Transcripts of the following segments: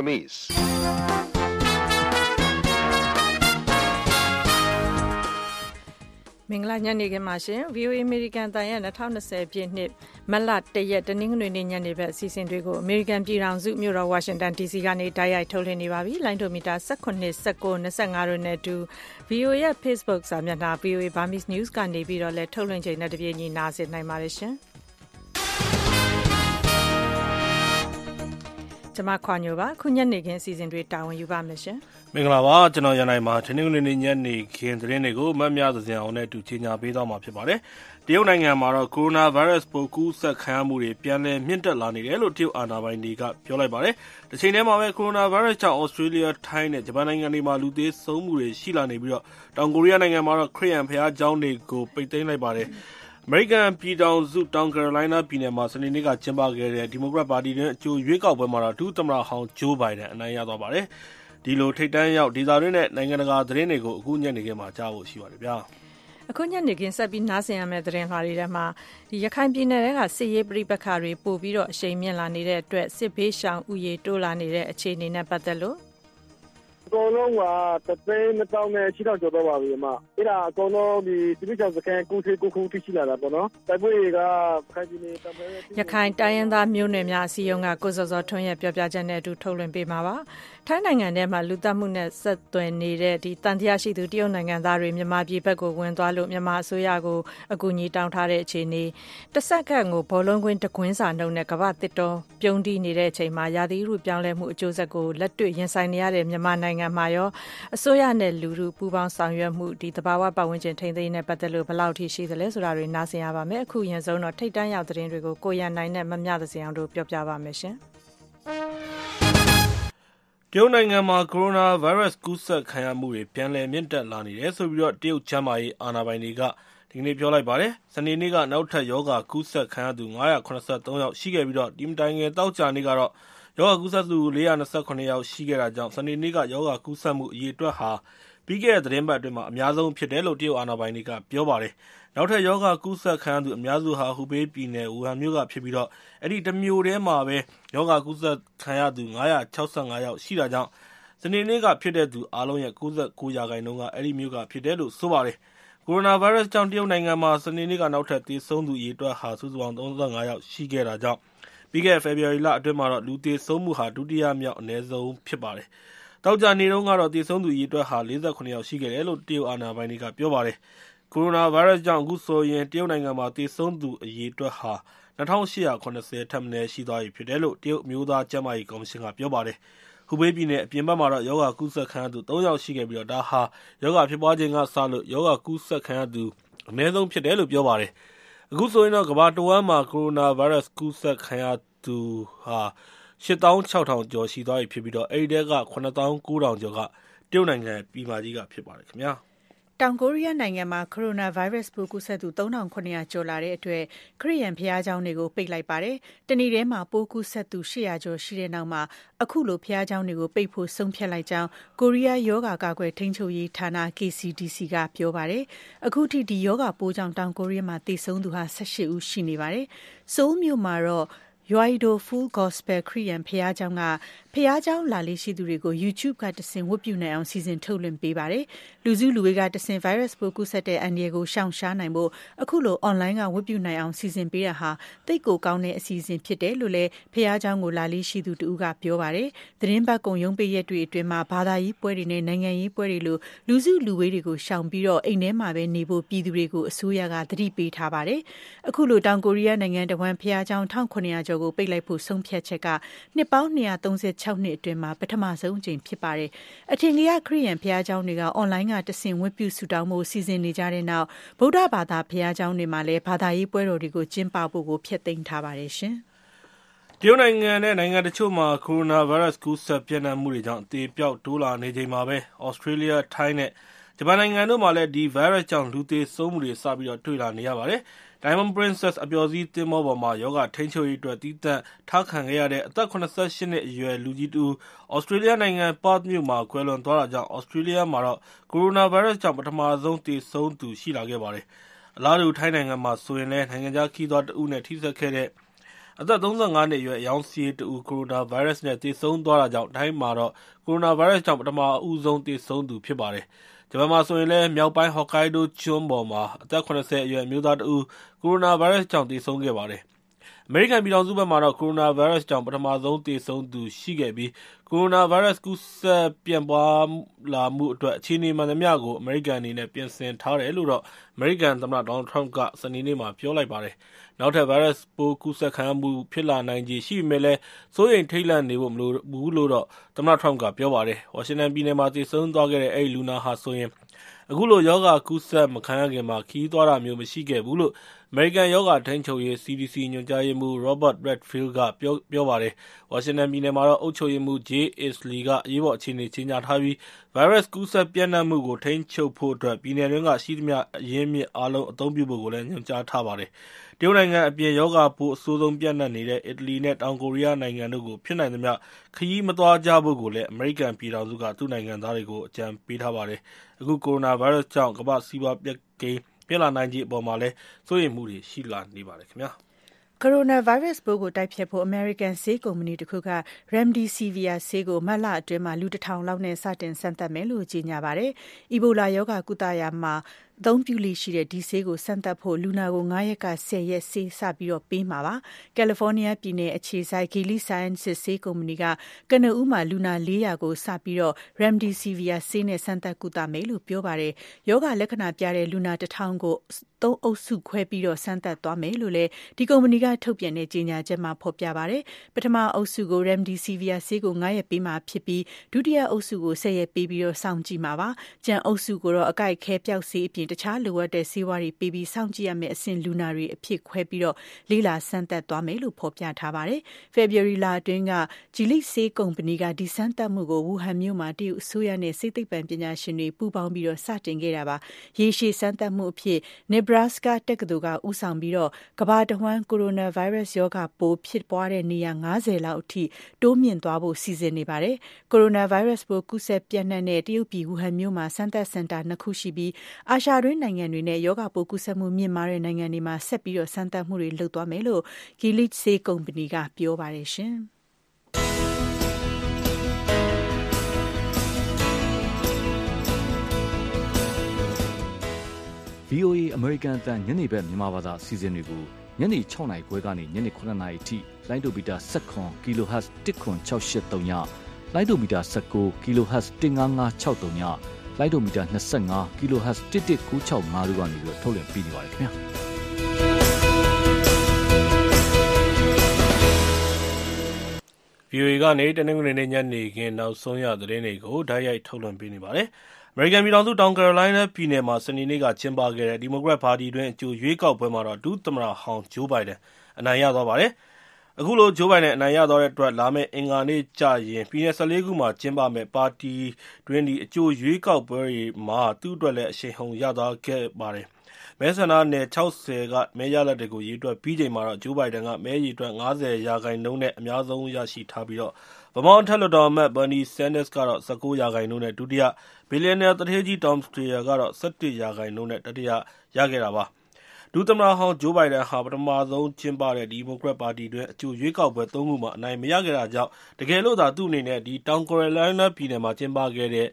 Burmese. ။မင်္ဂလာညနေခင်းပါရှင် VOA American တန်ရဲ့2020ပြည့်နှစ်မတ်လ1ရက်တနင်္ဂနွေနေ့ညနေဘက်အစီအစဉ်တွေကို American ပြည်ထောင်စုမြို့တော် Washington DC ကနေတိုက်ရိုက်ထုတ်လွှင့်နေပါပြီ။လိုင်းဒိုမီတာ19 19 25တို့နဲ့အတူ VOA ရဲ့ Facebook စာမျက်နှာ VOA Burmese News ကနေပြီးတော့လည်းထုတ်လွှင့်ချိန်နဲ့တပြေးညီနားဆင်နိုင်ပါတယ်ရှင်။ ကျမခွာညိုပါခုညနေခင်းအစီအစဉ်တွေတာဝန်ယူပါမယ်ရှင်မင်္ဂလာပါကျွန်တော်ရန်နိုင်ပါဒီနေ့နေ့ညနေခင်းသတင်းတွေကိုမတ်များသစံအောင်နဲ့အတူချေညာပေးသွားမှာဖြစ်ပါတယ်တရုတ်နိုင်ငံမှာတော့ကိုရိုနာဗိုင်းရပ်စ်ပိုးကူးစက်ခံရမှုတွေပြန်လည်မြင့်တက်လာနေတယ်လို့တရုတ်အာဏာပိုင်တွေကပြောလိုက်ပါတယ်။တစ်ချိန်တည်းမှာပဲကိုရိုနာဗိုင်းရပ်စ်ကြောင့်ဩစတြေးလျထိုင်းနဲ့ဂျပန်နိုင်ငံတွေမှာလူသေးဆုံးမှုတွေရှိလာနေပြီးတော့တောင်ကိုရီးယားနိုင်ငံမှာတော့ခရစ်ယာန်ဘုရားကျောင်းတွေကိုပိတ်သိမ်းလိုက်ပါတယ်။ အမေရိကန်ပြည်ထောင်စု တောင်ကယ်ရိုလိုင်းနားပြည်နယ်မှာ စနေနေ့က ကျင်းပခဲ့တဲ့ ဒီမိုကရက်ပါတီတွင်း အကြိုရွေးကောက်ပွဲမှာတော့ ဒုသမ္မတဟောင်းဂျိုးဘိုင်ဒန်အနိုင်ရသွားပါတယ်။ဒီလို ထိပ်တန်းရောက် ဒေသတွင်းနဲ့ နိုင်ငံတကာသတင်းတွေကို အခုညနေခင်းမှာ ကြားဖို့ရှိပါတယ်ဗျာ။အခုညနေခင်း ဆက်ပြီးနားဆင်ရမယ့် သတင်းလွှာတွေထဲမှာဒီရခိုင်ပြည်နယ်ကစစ်ရေးပြိပခါတွေ ပို့ပြီးတော့အရှိန်မြင့်လာနေတဲ့အတွက် စစ်ဘေးရှောင်ဥယေတိုးလာနေတဲ့ အခြေအနေနဲ့ ပတ်သက်လို့အ ကုန်လုံးကတသိန်းနှစ်သောင်းနဲ့ရှစ်ထောင်ကျော်တော့ပါပြီအမအဲ့ဒါအကုန်လုံးဒီတိပိချောင်စကန်ကုဆေးကုခုတိရှိလာတာပေါ့နော်တိုက်ပွဲတွေကခိုင်ပြည်နယ်တပွဲရခိုင်တိုင်းရင်းသားမျိုးနွယ်များအစည်းအရုံးကကိုစောစောထွန်းရဲ့ပြောပြချက်နဲ့အတူထုတ်လွှင့်ပေးမှာပါ ထိုင်းနိုင်ငံထဲမှာ လူသတ်မှုနဲ့ ဆက်သွယ်နေတဲ့ဒီတန်တရားရှိသူ တရုတ်နိုင်ငံသားတွေ မြန်မာပြည်ဘက်ကို ဝင်သွားလို့ မြန်မာအစိုးရကို အကူအညီတောင်းထားတဲ့အခြေအနေ တစ်စက္ကန့်ကို ဘောလုံးကွင်း တကွင်းစာနှုတ်နဲ့ ကမ္ဘာတစ်တော်ပြုံးတီးနေတဲ့အချိန်မှာ ရာသီဥတုပြောင်းလဲမှု အကျိုးဆက်ကို လက်တွေ့ရင်ဆိုင်နေရတဲ့ မြန်မာနိုင်ငံမှာရော အစိုးရနဲ့ လူထု ပူးပေါင်းဆောင်ရွက်မှုဒီတဘာဝပတ်ဝန်းကျင် ထိန်းသိမ်းတဲ့ ပတ်သက်လို့ ဘယ်လောက်ထိ ရှိသလဲဆိုတာတွေ နားဆင်ရပါမယ် အခုရင်ဆုံးတော့ ထိတ်တန့်ရောက်သတင်းတွေကို ကိုရန်နိုင်နဲ့ မမြသစင်အောင်တို့ပြောပြပါမယ်ရှင် တရုတ်နိုင်ငံမှာ ကိုရိုနာဗိုင်းရပ်စ် ကူးစက်ခံရမှုတွေ ပြန်လည်မြင့်တက်လာနေတယ်ဆိုပြီးတော့တရုတ်ချမ်းမာရေးအာဏာပိုင်တွေက ဒီကနေ့ ပြောလိုက်ပါတယ်။စနေနေ့က နောက်ထပ်ယောဂကူးစက်ခံရသူ983ယောက်ရှိခဲ့ပြီးတော့ဒီမတိုင်ငယ်တောက်ကြနေ့ကတော့ ရောဂါကူးစက်သူ429ယောက် ရှိခဲ့တာကြောင့် စနေနေ့က ရောဂါကူးစက်မှု အရေအတွက်ဟာ ပြီးခဲ့တဲ့သတင်းပတ်အတွင်းမှာအများဆုံးဖြစ်တယ်လို့ တရုတ်အာဏာပိုင်တွေက ပြောပါတယ်။နောက်ထပ် ရောဂါကူးစက်ခံရသူ အများစုဟာ ဟူဘေးပြည်နယ် ဝူဟန်မြို့ကဖြစ်ပြီးတော့အဲဒီတမြို့ထဲမှာပဲ ရောဂါကူးစက်ခံရသူ965ယောက်ရှိတာကြောင့် စနေနေ့က ဖြစ်တဲ့သူအားလုံးရဲ့99ရာခိုင်နှုန်းက အဲဒီမြို့ကဖြစ်တယ်လို့ ဆိုပါတယ်။ကိုရိုနာဗိုင်းရပ်စ်ကြောင့် တရုတ်နိုင်ငံမှာ စနေနေ့က နောက်ထပ် သေဆုံးသူ အရေအတွက်ဟာ စုစုပေါင်း35ယောက်ရှိခဲ့တာကြောင့် ပြီးခဲ့တဲ့ ဖေဖော်ဝါရီလအတွင်းမှာတော့ လူသေဆုံးမှုဟာ ဒုတိယမြောက် အနည်းဆုံးဖြစ်ပါတယ်။ သောကြာနေ့တုန်းကတော့ သေဆုံးသူ အရေအတွက်ဟာ ၄၇ ယောက် ရှိခဲ့တယ်လို့ တရုတ်အာဏာပိုင်တွေက ပြောပါတယ်။ကိုရိုနာဗိုင်းရပ်စ်ကြောင့် အခုဆိုရင် တရုတ်နိုင်ငံမှာ သေဆုံးသူ အရေအတွက်ဟာ ၂၈၇၀ ထက်မနည်း ရှိသွားပြီဖြစ်တယ်လို့ တရုတ်အမျိုးသားကျန်းမာရေးကော်မရှင်က ပြောပါတယ်။ဟူဘေးပြည်နယ် အပြင်ဘက်မှာတော့ ရောဂါကူးစက်ခံရသူ ၃ ယောက် ရှိခဲ့ပြီး ဒါဟာ ရောဂါဖြစ်ပွားချိန်ကစလို့ ရောဂါကူးစက်ခံရသူ အနည်းဆုံးဖြစ်တယ်လို့ ပြောပါတယ်။အခုဆိုရင်တော့ ကမ္ဘာတဝန်းမှာ ကိုရိုနာဗိုင်းရပ်စ် ကူးစက်ခံရသူဟာ၈ ၆,၀၀၀ကျော်ရှိသွားပြီဖြစ်ပြီးအဲဒီထဲက၇၉,၀၀၀ကျော်ကတရုတ်နိုင်ငံပြည်မကြီးကဖြစ်ပါတယ်ခင်ဗျာ။တောင်ကိုရီးယားနိုင်ငံမှာကိုရိုနာဗိုင်းရပ်စ်ပိုးကူးစက်သူ၃,၇၀၀ကျော်လာတဲ့အတွက်ခရစ်ယာန်ဘုရားကျောင်းတွေကိုပိတ်လိုက်ပါတယ်။တနေ့တည်းမှာပိုးကူးစက်သူ၈၀၀ကျော်ရှိတဲ့နောက်မှာအခုလိုဘုရားကျောင်းတွေကိုပိတ်ဖို့ဆုံးဖြတ်လိုက်ကြောင်းကိုရီးယားရောဂါကာကွယ်ထိန်းချုပ်ရေးဌာန KCDC ကပြောပါတယ်။အခုထိဒီရောဂါပိုးကြောင့်တောင်ကိုရီးယားမှာသေဆုံးသူ၁၈ဦးရှိနေပါတယ်။ဆိုးလ်မြို့မှာတော့ Yoido Full Gospel ခရစ်ယာန်ဘုရားကျောင်းက ဘုရားကျောင်းလာလေ့ရှိသူတွေကို YouTube ကတဆင့် ဝတ်ပြုနိုင်အောင် စီစဉ်ထုတ်လွှင့်ပေးပါတယ်။လူစုလူဝေးကတဆင့် virus ပိုးကူးစက်တဲ့အန္တရာယ်ကို ရှောင်ရှားနိုင်ဖို့ အခုလို online ကဝတ်ပြုနိုင်အောင် စီစဉ်ပေးတာဟာ သိပ်ကိုကောင်းတဲ့ အစီအစဉ်ဖြစ်တယ်လို့လည်း ဘုရားကျောင်းကို လာလေ့ရှိသူတဦးက ပြောပါတယ်။သတင်းပတ်ကုန် ရုံးပိတ်ရက်တွေအတွင်းမှာဘာသာရေးပွဲတွေနဲ့ နိုင်ငံရေးပွဲတွေလို လူစုလူဝေးတွေကို ရှောင်ပြီးတော့အိမ်ထဲမှာပဲနေဖို့ ပြည်သူတွေကို အစိုးရက သတိပေးထားပါတယ်။အခုလို တောင်ကိုရီးယားနိုင်ငံတဝန်း ဘုရားကျောင်း1900ကျော်ကို ပိတ်လိုက်ဖို့ဆုံးဖြတ်ချက်က နှစ်ပေါင်း236နှစ်အတွင်းမှာပထမဆုံးအကြိမ်ဖြစ်ပါတယ်။အထင်ကရ ခရစ်ယာန်ဘုရားကျောင်းတွေက အွန်လိုင်းကတဆင့် ဝတ်ပြုဆုတောင်းဖို့ စီစဉ်နေကြတဲ့နောက် ဗုဒ္ဓဘာသာ ဘုရားကျောင်းတွေမှာလည်း ဘာသာရေးပွဲတော်တွေကို ကျင်းပဖို့ကို ဖျက်သိမ်းထားပါတယ်ရှင်။တရုတ်နိုင်ငံနဲ့ နိုင်ငံတချို့မှာ ကိုရိုနာဗိုင်းရပ်စ် ကူးစက်ပြန့်နှံ့မှုတွေကြောင့် အသေအပျောက် တိုးလာနေချိန်မှာပဲဩစတြေးလျ၊ထိုင်း နဲ့ ဂျပန်နိုင်ငံတို့မှာလည်း ဒီဗိုင်းရပ်စ်ကြောင့် လူသေဆုံးမှုတွေ စပြီး တွေ့လာနေရပါတယ်။ Diamond Princess အပျော်စီးသင်္ဘောပေါ်မှာ ရောဂါထိန်းချုပ်ရေးအတွက် သီးသန့်ထားခံခဲ့ရတဲ့ အသက် ၇၈ နှစ်အရွယ် လူကြီးတဦး သြစတြေးလျနိုင်ငံ Perth မြို့မှာ ကွယ်လွန်သွားတာကြောင့် သြစတြေးလျမှာကိုရိုနာဗိုင်းရပ်စ်ကြောင့် ပထမဆုံး သေဆုံးသူ ရှိလာခဲ့ပါတယ်။အလားတူ ထိုင်းနိုင်ငံမှာဆိုရင်လည်း နိုင်ငံခြားခရီးသွားတဦးနဲ့ ထိစပ်ခဲ့တဲ့ အသက် ၃၅ နှစ်အရွယ် အရောင်းစာရေးတဦး ကိုရိုနာဗိုင်းရပ်စ်နဲ့ သေဆုံးသွားတာကြောင့် ထိုင်းမှာတော့ ကိုရိုနာဗိုင်းရပ်စ်ကြောင့် ပထမဆုံး သေဆုံးသူ ဖြစ်ပါတယ်။ ဂျပန်မှာဆိုရင်လည်း မြောက်ပိုင်း Hokkaido ကျွန်းပေါ်မှာ အသက် ၇၀ အရွယ် အမျိုးသားတဦး ကိုရိုနာဗိုင်းရပ်စ်ကြောင့် သေဆုံးခဲ့ပါတယ်။ အမေရိကန်ပြည်ထောင်စုဘက်မှာတော့ ကိုရိုနာဗိုင်းရပ်စ်ကြောင့် ပထမဆုံးသေဆုံးသူရှိခဲ့ပြီး ကိုရိုနာဗိုင်းရပ်စ် ကူးစက်ပြန့်ပွားလာမှုအတွက် အခြေအနေမှန်သမျှကို အမေရိကန်အနေနဲ့ ပြင်ဆင်ထားတယ်လို့အမေရိကန်သမ္မတ Donald Trump က စနေနေ့မှာ ပြောလိုက်ပါတယ်။နောက်ထပ် ဗိုင်းရပ်စ်ပိုးကူးစက်ခံရမှု ဖြစ်လာနိုင်ခြေရှိပေမယ့်လည်း စိုးရိမ်ထိတ်လန့်နေဖို့ မလိုဘူးလို့တော့ သမ္မတ Trump က ပြောပါတယ်။ဝါရှင်တန်ပြည်နယ်မှာ သေဆုံးသွားတဲ့ အဲဒီလူနာဟာဆိုရင် အခုလို ရောဂါကူးစက်မခံရခင်မှာ ခရီးသွားတာမျိုး မရှိခဲ့ဘူးလို့ အမေရိကန် ရောဂါထိန်းချုပ်ရေး CDC ညွှန်ကြားရေးမှူး Robert Redfield က ပြောပါတယ်။ဝါရှင်တန်ပြည်နယ်မှာတော့ အုပ်ချုပ်ရေးမှူး Jay Inslee က အရေးပေါ်အခြေအနေ ကြေညာထားပြီး ဗိုင်းရပ်စ်ကူးစက်ပျံ့နှံ့မှုကို ထိန်းချုပ်ဖို့အတွက် ပြည်နယ်တွင်းက ရှိသမျှ အရင်းအမြစ်အားလုံး အသုံးပြုဖို့လည်း ညွှန်ကြားထားပါတယ်။ တရုတ်နိုင်ငံအပြင် ရောဂါပိုး အဆိုးဆုံးပျံ့နှံ့နေတဲ့ အီတလီနဲ့ တောင်ကိုရီးယားနိုင်ငံတို့ကို ဖြစ်နိုင်သမျှ ခရီးမသွားကြဖို့လည်း အမေရိကန်ပြည်ထောင်စုက သူ့နိုင်ငံသားတွေကို အကြံပေးထားပါတယ်။အခု ကိုရိုနာဗိုင်းရပ်စ်ကြောင့် ကမ္ဘာ့စီးပွားရေးပျက်ကိန်း ဖြစ်လာနိုင်ခြေအပေါ်မှာလည်း စိုးရိမ်မှုတွေ ရှိလာနေပါတယ်။ကိုရိုနာဗိုင်းရပ်စ်ပိုးကို တိုက်ဖျက်ဖို့ အမေရိကန်ဆေးကုမ္ပဏီတခုက Remdesivir ဆေးကို မတ်လအတွင်းလူ ၁,၀၀၀ လောက်နဲ့ စတင်စမ်းသပ်မယ်လို့ ကြေညာပါတယ်။အီဘိုလာရောဂါ ကုသရာမှာ အသုံးပြုလေ့ရှိတဲ့ ဒီဆေးကို စမ်းသပ်ဖို့ လူနာကို ၅ ရက်က ၁၀ ရက်ဆေးစပေးမှာဖြစ်ပါတယ်။ကယ်လီဖိုးနီးယားပြည်နယ် အခြေစိုက် Gilead Sciences ဆေးကုမ္ပဏီက ကနဦးမှာ လူနာ ၄၀၀ ကို စပြီး Remdesivir ဆေးနဲ့ စမ်းသပ်ကုသမယ်လို့ ပြောပါတယ်။ရောဂါလက္ခဏာပြတဲ့ လူနာ ၁,၀၀၀ ကို ၃ အုပ်စုခွဲပြီး စမ်းသပ်သွားမယ်လို့လည်း ဒီကုမ္ပဏီက ထုတ်ပြန်တဲ့ ကြေညာချက်မှာ ဖော်ပြပါတယ်။ပထမအုပ်စုကို Remdesivir ဆေးကို ၅ ရက်ပေးမှာဖြစ်ပြီး ဒုတိယအုပ်စုကို ၁၀ ရက်ပေးပြီး စောင့်ကြည့်မှာဖြစ်ပါတယ်။ကျန်အုပ်စုကိုတော့ အကိုက်အခဲပျောက်ဆေးအပြင်တခြားလိုအပ်တဲ့ဆေးဝါးတွေပေးပြီးစောင့်ကြည့်ရမယ့်အဆင့်လူနာတွေအဖြစ်ခွဲပြီးလေ့လာစမ်းသပ်သွားမယ်လို့ဖော်ပြထားပါတယ်။ဖေဖော်ဝါရီလအတွင်းက Gilead ဆေးကုမ္ပဏီကဒီစမ်းသပ်မှုကိုဝူဟန်မြို့မှာတရုတ်အစိုးရနဲ့ဆေးသိပ္ပံပညာရှင်တွေပူးပေါင်းပြီးစတင်ခဲ့တာပါ။ရေရှည်စမ်းသပ်မှုအဖြစ် Nebraska တက္ကသိုလ်ကဦးဆောင်ပြီးကမ္ဘာတဝန်းကိုရိုနာဗိုင်းရပ်စ်ရောဂါပိုးဖြစ်ပွားတဲ့နေရာ၅၀လောက်အထိတိုးမြှင့်သွားဖို့စီစဉ်နေပါတယ်။ကိုရိုနာဗိုင်းရပ်စ်ပိုးကူးစက်ပျံ့နှံ့တဲ့တရုတ်ပြည်ဝူဟန်မြို့မှာစမ်းသပ်စင်တာ၂ခုရှိပြီးအာရှတွင်းနိုင်ငံတွေနဲ့ ရောဂါပိုးကူးစက်မှုမြင့်မားတဲ့ နိုင်ငံတွေမှာ ဆက်ပြီး စမ်းသပ်မှုတွေ လုပ်သွားမယ်လို့ Gilead ဆေးကုမ္ပဏီက ပြောပါတယ်။ VOA အမေရိကန်အသံ ညနေဘက် မြန်မာဘာသာအစီအစဉ်တွေကို ညနေ၆နာရီခွဲကနေ ညနေ၇နာရီအထိ လိုင်းဒိုမီတာ ၁၇ kHz ၁၇၆၈၃ည၊လိုင်းဒိုမီတာ ၁၉ kHz ၁၅၅၆၃ည၊ လိုင်းဒိုမီတာ၂၅ kHz ၁၁၉၆၅တို့ကနေထုတ်လွှင့်ပေးနေပါတယ်ခင်ဗျာ။ VOA ကနေတနင်္ဂနွေနေ့ညနေခင်းနောက်ဆုံးရသတင်းတွေကိုတိုက်ရိုက်ထုတ်လွှင့်ပေးနေပါတယ်။အမေရိကန်ပြည်ထောင်စုတောင်ကယ်ရိုလိုင်းနားပြည်နယ်မှာစနေနေ့ကကျင်းပခဲ့တဲ့ ဒီမိုကရက်ပါတီတွင်း အကြိုရွေးကောက်ပွဲမှာတော့ ဒုသမ္မတဟောင်း Joe Biden အနိုင်ရသွားပါတယ်။ အခုလို Joe Biden အနိုင်ရသွားတဲ့အတွက် လာမယ့် အင်္ဂါနေ့ကျရင် ပြည်နယ် ၁၄ ခုမှာ ကျင်းပမယ့် ပါတီတွင်း အကြိုရွေးကောက်ပွဲတွေမှာ သူ့အတွက်လည်း အရှိန်အဟုန် ရသွားခဲ့ပါတယ်။မဲဆန္ဒနယ် ၆၀ က မဲရလဒ်တွေကို ရေတွက်ပြီးချိန်မှာတော့ Joe Biden က မဲအရေအတွက် ၅၀ ရာခိုင်နှုန်းနဲ့ အများဆုံးရရှိထားပြီး Vermont အထက်လွှတ်တော်အမတ် Bernie Sanders ကတော့ ၁၉ ရာခိုင်နှုန်းနဲ့ ဒုတိယ၊ဘီလျံနာသူဌေးကြီး Tom Steyer ကတော့ ၁၁ ရာခိုင်နှုန်းနဲ့ တတိယ ရခဲ့တာပါ။ ဒုသမ္မတဟောင်း Joe Biden ဟာ ပထမဆုံးကျင်းပတဲ့ ဒီမိုကရက်ပါတီတွင်း အကြိုရွေးကောက်ပွဲ ၃ ခုမှာ အနိုင်မရခဲ့တာကြောင့် တကယ်လို့သာ သူ့အနေနဲ့ တောင်ကယ်ရိုလိုင်းနားပြည်နယ်မှာ ကျင်းပခဲ့တဲ့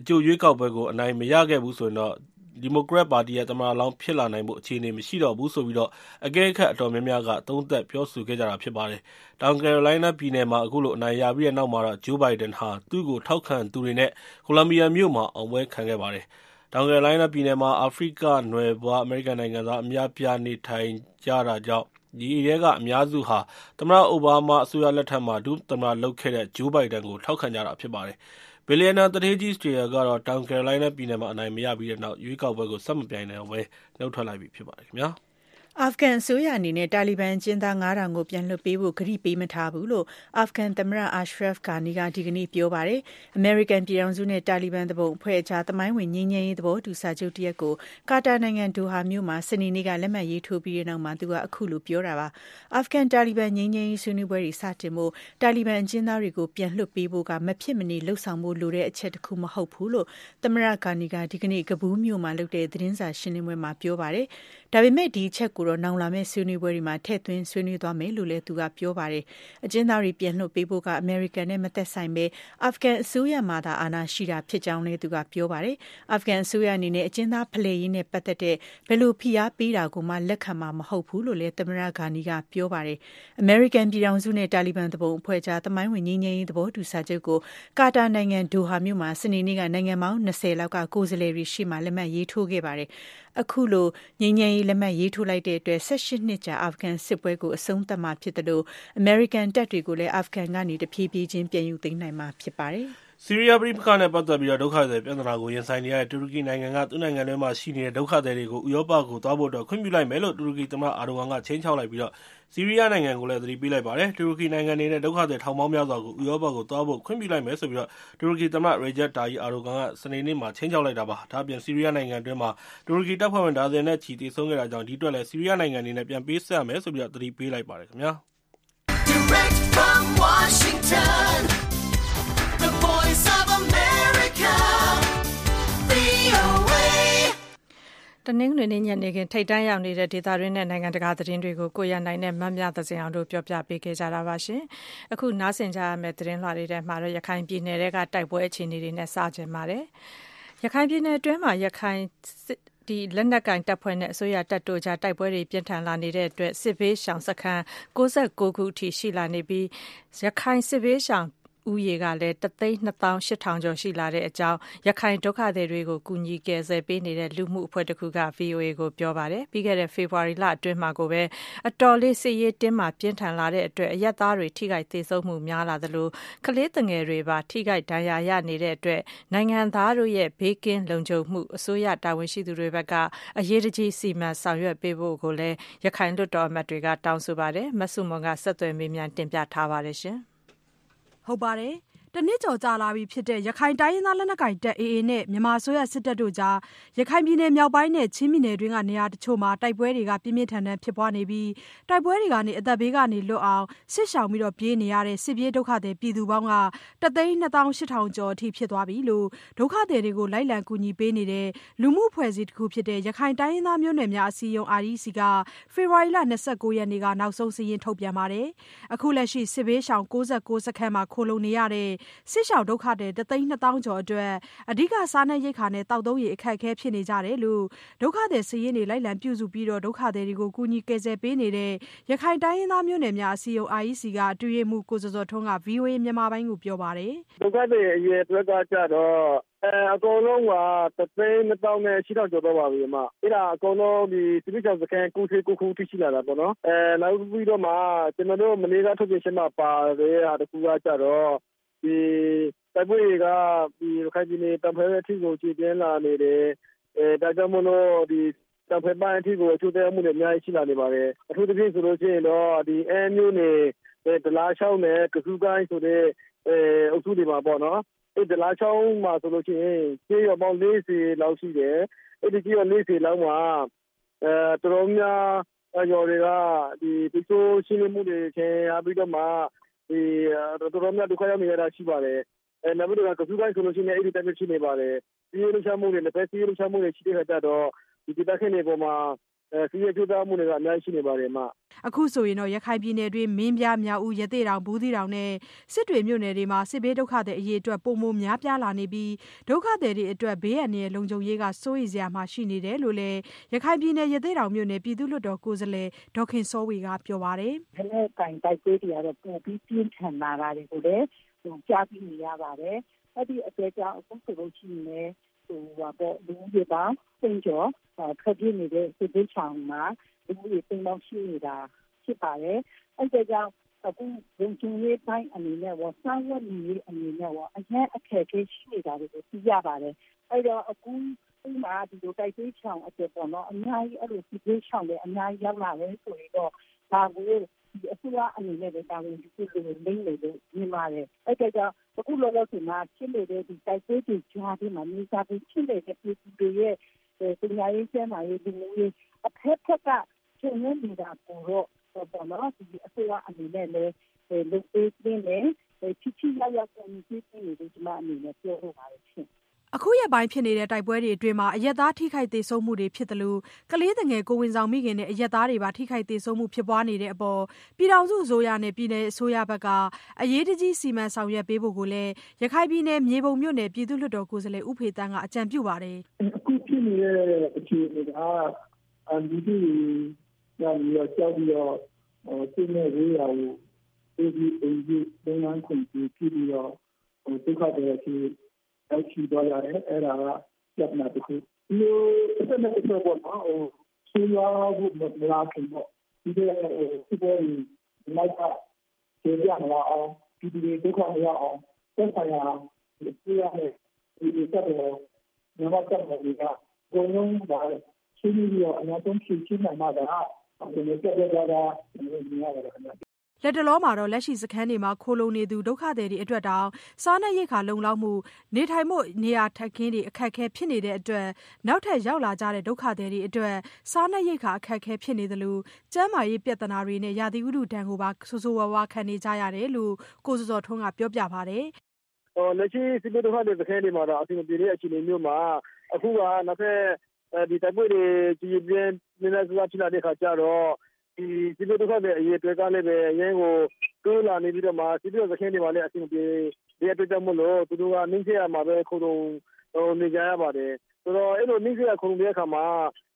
အကြိုရွေးကောက်ပွဲကို အနိုင်မရခဲ့ဘူးဆိုရင်တော့ ဒီမိုကရက်ပါတီရဲ့ သမ္မတလောင်း ဖြစ်လာနိုင်ဖို့ အခြေအနေ မရှိတော့ဘူးလို့ အကဲခတ် အတော်များများက သုံးသပ်ပြောဆိုခဲ့ကြတာ ဖြစ်ပါတယ်။တောင်ကယ်ရိုလိုင်းနားပြည်နယ်မှာ အခုလို အနိုင်ရပြီးတဲ့နောက်မှာတော့ Joe Biden ဟာ သူ့ကို ထောက်ခံသူတွေနဲ့ ကိုလံဘီယာမြို့မှာ အောင်ပွဲခံခဲ့ပါတယ်။ တောင်ကယ်ရိုလိုင်းနားပြည်နယ်မှာ အာဖရိကနွယ်ဖွား အမေရိကန်နိုင်ငံသား အများအပြား နေထိုင်ကြတာကြောင့်အဲဒီထဲက အများစုဟာ သမ္မတ အိုဘားမား အစိုးရလက်ထက်မှာ ဒုသမ္မတလုပ်ခဲ့တဲ့ Joe Biden ကို ထောက်ခံကြတာဖြစ်ပါတယ်။ဘီလျံနာသူဌေးကြီး Steyer ကတော့ တောင်ကယ်ရိုလိုင်းနားပြည်နယ်မှာ အနိုင်မရပြီးတဲ့နောက် ရွေးကောက်ပွဲကို ဆက်မပြိုင်တော့ဘဲ နုတ်ထွက်လိုက်ပြီ ဖြစ်ပါတယ်။ အာဖဂန်အစိုးရအနေနဲ့ တာလီဘန်အကျဉ်းသား ၅,၀၀၀ ကို ပြန်လွှတ်ပေးဖို့ ကတိပေးမထားဘူးလို့ အာဖဂန်သမ္မတ Ashraf Ghani က ဒီကနေ့ ပြောပါတယ်။အမေရိကန်ပြည်ထောင်စုနဲ့ တာလီဘန်သူပုန်အဖွဲ့ကြား သမိုင်းဝင် ငြိမ်းချမ်းရေး သဘောတူစာချုပ်တရပ်ကို ကာတာနိုင်ငံ ဒိုဟာမြို့မှာ စနေနေ့က လက်မှတ်ရေးထိုးပြီးတဲ့နောက်မှာ သူက အခုလို ပြောတာပါ။အာဖဂန်တာလီဘန် ငြိမ်းချမ်းရေးဆွေးနွေးပွဲတွေ စတင်ဖို့ တာလီဘန်အကျဉ်းသားတွေကို ပြန်လွှတ်ပေးဖို့က မဖြစ်မနေ လုပ်ဆောင်ဖို့လိုတဲ့ အချက်တခု မဟုတ်ဘူးလို့ သမ္မတ Ghani က ဒီကနေ့ကဘူးလ်မြို့မှာလုပ်တဲ့ သတင်းစာရှင်းလင်းပွဲမှာ ပြောပါတယ်။ ဒါပေမဲ့ ဒီအချက်ကိုတော့ နောင်လာမယ့် ဆွေးနွေးပွဲတွေမှာ ထည့်သွင်းဆွေးနွေးသွားမယ်လို့လည်း သူက ပြောပါတယ်။အကျဉ်းသားတွေ ပြန်လွှတ်ပေးဖို့က အမေရိကန်နဲ့ မသက်ဆိုင်ပဲအာဖဂန်အစိုးရမှသာ အာဏာရှိတာဖြစ်ကြောင်းလည်း သူက ပြောပါတယ်။အာဖဂန်အစိုးရအနေနဲ့ အကျဉ်းသားဖလှယ်ရေးနဲ့ ပတ်သက်တဲ့ ဘယ်လိုဖိအားပေးတာကိုမှ လက်ခံမှာ မဟုတ်ဘူးလို့လည်း သမ္မတဂါနီကပြောပါတယ်။အမေရိကန်ပြည်ထောင်စုနဲ့ တာလီဘန်သူပုန်အဖွဲ့ကြား သမိုင်းဝင် ငြိမ်းချမ်းရေး သဘောတူစာချုပ်ကို ကာတာနိုင်ငံ ဒိုဟာမြို့မှာ စနေနေ့က နိုင်ငံပေါင်း20လောက်က ကိုယ်စားလှယ်တွေရှေ့မှာ လက်မှတ်ရေးထိုးခဲ့ပါတယ်။အခုလို ငြိမ်းချမ်းရေးလက်မှတ်ရေးထိုးလိုက်တဲ့အတွက်18နှစ်ကြာအာဖဂန်စစ်ပွဲကိုအဆုံးသတ်မှာဖြစ်တယ်လို့အမေရိကန်တပ်တွေကိုလည်းအာဖဂန်ကနေတဖြည်းဖြည်းချင်းပြန်ယူသိမ်းနိုင်မှာဖြစ်ပါတယ်။ ဆီးရီးယားပဋိပက္ခနဲ့ပတ်သက်ပြီး ဒုက္ခသည်ပြဿနာကို ရင်ဆိုင်နေရတဲ့ တူရကီနိုင်ငံက သူ့နိုင်ငံထဲမှာရှိနေတဲ့ ဒုက္ခသည်တွေကို ဥရောပကိုသွားဖို့အတွက် ခွင့်ပြုလိုက်မယ်လို့ တူရကီသမ္မတ Erdogan ကခြိမ်းခြောက်လိုက်ပြီး ဆီးရီးယားနိုင်ငံကိုလည်း သတိပေးလိုက်ပါတယ်။တူရကီနိုင်ငံအနေနဲ့ ဒုက္ခသည်ထောင်ပေါင်းများစွာကို ဥရောပကိုသွားဖို့ ခွင့်ပြုလိုက်မယ်လို့ တူရကီသမ္မတ Recep Tayyip Erdogan က စနေနေ့မှာ ခြိမ်းခြောက်လိုက်တာပါ။ဒါ့အပြင် ဆီးရီးယားနိုင်ငံအတွင်းမှာ တူရကီတပ်ဖွဲ့ဝင် ဒါဇင်နဲ့ချီ သေဆုံးခဲ့တာကြောင့် ဒီအတွက်လည်း ဆီးရီးယားနိုင်ငံအနေနဲ့ ပြန်ပေးဆပ်ရမယ်လို့ သတိပေးလိုက်ပါတယ်။ Voice တနင်္ဂနွေနေ့ညနေခင်း ထိပ်တန်းရောက်နေတဲ့ ဒေသတွင်းနဲ့ နိုင်ငံတကာ သတင်းတွေကို ကိုရနိုင်နဲ့ မမြသဇင်အောင်တို့ပြောပြပေးခဲ့ကြတာပါရှင်။အခု နားဆင်ကြရမယ့် သတင်းလွှာတွေထဲမှာတော့ ရခိုင်ပြည်နယ်ကတိုက်ပွဲအခြေအနေတွေနဲ့စကြင်ပါတယ်။ရခိုင်ပြည်နယ်အတွင်းမှာ ရခိုင်ဒီလက်နက်ကင်တပ်ဖွဲ့နဲ့ အစိုးရတပ်တို့ကြား တိုက်ပွဲတွေ ပြင်းထန်လာနေတဲ့အတွက် စစ်ဘေးရှောင်စခန်း69ခုအထိ ရှိလာနေပြီး ရခိုင်စစ်ဘေးရှောင် ဦးရေကလည်း၁သိန်း၂သောင်း၈ထောင်ကျော်ရှိလာတဲ့အကြောင်း ရခိုင်ဒုက္ခသည်တွေကို ကူညီကယ်ဆယ်ပေးနေတဲ့ လူမှုအဖွဲ့တခုက VOA ကို ပြောပါတယ်။ပြီးခဲ့တဲ့ ဖေဖော်ဝါရီလအတွင်းမှာကိုပဲ အတော်လေး စစ်ရေးတင်းမာပြင်းထန်လာတဲ့အတွက် အရပ်သားတွေ ထိခိုက်သေဆုံးမှုများလာသလို ကလေးသူငယ်တွေပါ ထိခိုက်ဒဏ်ရာရနေတဲ့အတွက် နိုင်ငံသားတို့ရဲ့ ဘေးကင်းလုံခြုံမှု အစိုးရတာဝန်ရှိသူတွေဘက်က အရေးတကြီး စီမံဆောင်ရွက်ပေးဖို့ကိုလည်း ရခိုင်လွှတ်တော်အမတ်တွေက တောင်းဆိုပါတယ်။မဆုမွန်ကဆက်သွယ်မေးမြန်း တင်ပြထားပါတယ်။ ဟုတ်ပါတယ်။ တနှစ်ကျော်ကြာလာပြီဖြစ်တဲ့ ရခိုင်တိုင်းရင်းသားလက်နက်ကိုင်တပ် AA နဲ့ မြန်မာအစိုးရစစ်တပ်တို့ကြား ရခိုင်ပြည်နယ်မြောက်ပိုင်းနဲ့ ချင်းပြည်နယ်တွင်းက နေရာတချို့မှာ တိုက်ပွဲတွေ ပြင်းပြင်းထန်ထန်ဖြစ်ပွားနေပြီး တိုက်ပွဲတွေကနေ အသက်ဘေးကနေလွတ်အောင် စစ်ရှောင်ပြေးနေရတဲ့ စစ်ပြေးဒုက္ခသည်ပြည်သူပေါင်းက၁သိန်း၂သောင်း၈ထောင်ကျော်အထိ ဖြစ်သွားပြီလို့ ဒုက္ခသည်တွေကို လိုက်လံကူညီပေးနေတဲ့ လူမှုအဖွဲ့အစည်းတခုဖြစ်တဲ့ ရခိုင်တိုင်းရင်းသားမျိုးနွယ်များ အစည်းအရုံး REC က ဖေဖော်ဝါရီလ ၂၉ ရက်နေ့က နောက်ဆုံးစာရင်း ထုတ်ပြန်ပါတယ်။အခုလက်ရှိ စစ်ဘေးရှောင် ၉၉ စခန်းမှာ ခိုလှုံနေရတဲ့စစ်ရှောင်ဒုက္ခသည်တသိန်းနှစ်သောင်းကျော်အတွက်အဓိကစားနပ်ရိက္ခာနဲ့သောက်သုံးရေအခက်အခဲဖြစ်နေကြတယ်လို့ဒုက္ခသည်စာရင်းတွေလိုက်လံပြုစုပြီးဒုက္ခသည်တွေကိုကူညီကယ်ဆယ်ပေးနေတဲ့ရခိုင်တိုင်းရင်းသားမျိုးနွယ်များအစည်းအရုံး REC ကအတွင်းရေးမှူးကိုဇော်ဇော်ထွန်းက VOA မြန်မာပိုင်းကိုပြောပါတယ်။ဒုက္ခသည်အရေအတွက်ကကျတော့အကုန်လုံးကတသိန်းနှစ်သောင်းနဲ့ရှစ်ထောင်ကျော်တော့ပါပြီအမ။အဲ့ဒါအကုန်လုံးဒီစစ်ဘေးရှောင်စခန်း၉၉ခုအထိရှိလာတာပေါ့နော်။အဲနောက်ပြီးတော့မှကျွန်တော်တို့မနေ့ကထုတ်ပြန်ချက်မှာပါတဲ့ဟာတခုကကျတော့ ဒီတိုက်ပွဲတွေကဒီရခိုင်ပြည်နယ်တံဖဲအထိကိုခြေပြင်းလာနေတယ်အဲဒါကြောင့်မလို့ဒီတံဖဲပိုင်းအထိကိုအကျိုးသက်ရောက်မှုတွေအများကြီးရှိလာနေပါတယ်အထူးသဖြင့်ဆိုလို့ရှိရင်တော့ဒီအဲမျိုးနေဒလားချောင်းနဲ့ကစုကိုင်းဆိုတဲ့အဲအုပ်စုတွေမှာပေါ့နော်အဲ့ဒလားချောင်းမှာဆိုလို့ရှိရင်ကျေးရွာပေါင်း40လောက်ရှိတယ်အဲ့ဒီကျေးရွာ40လောက်မှာအဲတော်တော်များရွာတွေကဒီတချို့ရှင်းလင်းမှုတွေခင်ရပြီးတော့မှဒီ တော်တော်များဒုက္ခရောက်နေရတာရှိပါတယ်အဲနောက်ပြီးတော့ကစုကိုင်းဆိုလို့ရှိရင်အဲ့ဒီတိုင်းရှိနေပါတယ်စီးရဲလှချမှုတွေလက်ဖက်စီးရဲလှချမှုတွေရှိတဲ့ခါကျတော့ဒီဒေသခံတွေပေါ်မှာ အဲစီးရဲကျိုးသားမှုတွေကအများကြီးရှိနေပါတယ်အမအခုဆိုရင်တော့ရခိုင်ပြည်နယ်တွင်းမင်းပြားမြောက်ဦးရသေ့တောင်ဘူးသီးတောင်နဲ့စစ်တွေမြို့နယ်တွေမှာစစ်ဘေးဒုက္ခသည်အရေးအတွက်ပုံမများပြားလာနေပြီးဒုက္ခသည်တွေအတွက်ဘေးအန္တရာယ်လုံခြုံရေးကစိုးရိမ်စရာမှရှိနေတယ်လို့လည်းရခိုင်ပြည်နယ်ရသေ့တောင်မြို့နယ်ပြည်သူ့လွှတ်တော်ကိုယ်စားလှယ်ဒေါခင်စောဝေကပြောပါတယ်။ခနဲ့ကင်တိုက်ပွဲတွေကတော့ပိုပြီးပြင်းထန်လာတာတွေကိုလည်းကြားပြီးနေရပါတယ်။အဲ့ဒီအတွက်ကြောင့်အခုဆိုလို့ရှိရင်လည်း ဟိုပါပေါ့လူတွေပါစင်ကျော်ထွက်ပြေးနေတဲ့စစ်ဘေးချောင်မှာလူတွေစင်ပေါင်းရှိနေတာဖြစ်ပါတယ်။အဲ့ဒါကြောင့်အခုလုံခြုံရေးပိုင်းအနေနဲ့ဝဆောင်းဝတ်ရေးအနေနဲ့ဝအရင်အခက်အခဲရှိနေတာတွေကိုသိရပါတယ်။အဲ့တော့အခုဥမာဒီလိုတိုက်သွေးချောင်အတွက်ပေါ့နော်အများကြီးအဲ့လိုဒီသွေးချောင်တွေအများကြီးရောက်လာတယ်ဆိုရင်တော့ဒါကိုဒီ အစိုးရအနေနဲ့လည်းတာဝန်ယူဖို့လိုလိမ့်မယ်လို့ မြင်ပါတယ်။အဲ့ဒါကြောင့် အခုလောလောဆယ်မှာ ဖြစ်နေတဲ့ဒီတိုက်ပွဲတွေကြားထဲမှာ မြေစာပင်ဖြစ်နေတဲ့ ပြည်သူတွေရဲ့ ပညာရေး ကျန်းမာရေး လူမှုရေးအဖက်ဖက်က ချိန်ရနေတာကိုတော့ပေါ့နော်ဒီအစိုးရအနေနဲ့လည်း လုပ်ပေးနေတယ်ချစ်ချစ်ရောက်ရောက်ကိုမြည်ပေးနေတယ်ဒီမှာအနေနဲ့ ပြောလို့ပါတယ်ရှင် အခုရက်ပိုင်းဖြစ်နေတဲ့ တိုက်ပွဲတွေအတွင်း အရပ်သားထိခိုက်သေဆုံးမှုတွေဖြစ်သလို ကလေးသူငယ် ကိုယ်ဝန်ဆောင်မိခင်နဲ့ အရပ်သားတွေပါ ထိခိုက်သေဆုံးမှု ဖြစ်ပွားနေတဲ့အပေါ် ပြည်ထောင်စုအစိုးရနဲ့ ပြည်နယ်အစိုးရဘက်က အရေးတကြီး စီမံဆောင်ရွက်ပေးဖို့လည်း ရခိုင်ပြည်နယ် မြေပုံမြို့နယ် ပြည်သူ့လွှတ်တော်ကိုယ်စားလှယ် ဦးဖေသန်းက အကြံပြုပါတယ်။“အခုဖြစ်နေတဲ့ အခြေအနေက လူထုတွေကြောက်ပြီးတော့ စစ်နဲ့ဝေးရာကိုပြေးပြီးအိမ်ပြေးလုပ်ငန်းခွင်ပြေးဖြစ်ပြီးတော့ ဒုက္ခသည်အဖြစ် ရောက်ရှိသွားရတယ်။အဲဒါကပြဿနာတခု။ဒီလိုတဖက်နဲ့တဖက်ပေါ့နော်ဆိုးရွားဖို့မလာခင်ပေါ့ပြီးခဲ့တဲ့စစ်ပွဲတွေနောက်ကကျေပြမလာအောင်ပြည်သူတွေဒုက္ခမရောက်အောင်သက်ဆိုင်ရာအစိုးရနဲ့ဒီတပ်တော်မြန်မာတပ်တော်တွေကအကုန်လုံးပါဆွေးနွေးပြီးတော့အများဆုံးဖြေရှင်းနိုင်မှသာဒီလိုပြတ်ပြတ်သားသားမြင်ရပါတယ်ခင်ဗျ လတ်တလောမှာလက်ရှိစခန်းတွေမှာ ခိုလှုံနေသူ ဒုက္ခသည်တွေအတွက်တောင် စားနပ်ရိက္ခာလုံလောက်မှု၊နေထိုင်ဖို့ နေရာထိုင်ခင်းတွေအခက်အခဲဖြစ်နေတဲ့အတွက် နောက်ထပ်ရောက်လာကြတဲ့ ဒုက္ခသည်တွေအတွက် စားနပ်ရိက္ခာ အခက်အခဲဖြစ်နေသလို ကျန်းမာရေးပြဿနာတွေနဲ့ ရာသီဥတုဒဏ်ကိုပါ ဆိုးဆိုးဝါးဝါးခံနေကြရတယ်လို့ ကိုဇော်ဇော်ထွန်းက ပြောပြပါတယ်။“လက်ရှိ စစ်ဘေးဒုက္ခသည်စခန်းတွေမှာတော့အဆင်မပြေတဲ့ အခြေအနေမျိုးမှာ အခုက နောက်ထပ် တိုက်ပွဲတွေ ကျယ်ကျယ်ပြန့်ပြန့် များများစားစားဖြစ်လာတဲ့အခါကျတော့ ဒီစစ်ဘေးဒုက္ခသည်အရေအတွက်ကလည်းပဲအရမ်းကိုတိုးလာနေပြီးတော့မှစစ်ဘေးဒုက္ခသည်စခန်းတွေမှာလည်းအဆင်မပြေတဲ့အတွက်ကြောင့်မို့လို့သူတို့ကနီးစပ်ရာမှာပဲခိုလှုံနေကြရပါတယ်။ဆိုတော့အဲလိုနီးစပ်ရာခိုလှုံတဲ့အခါမှာ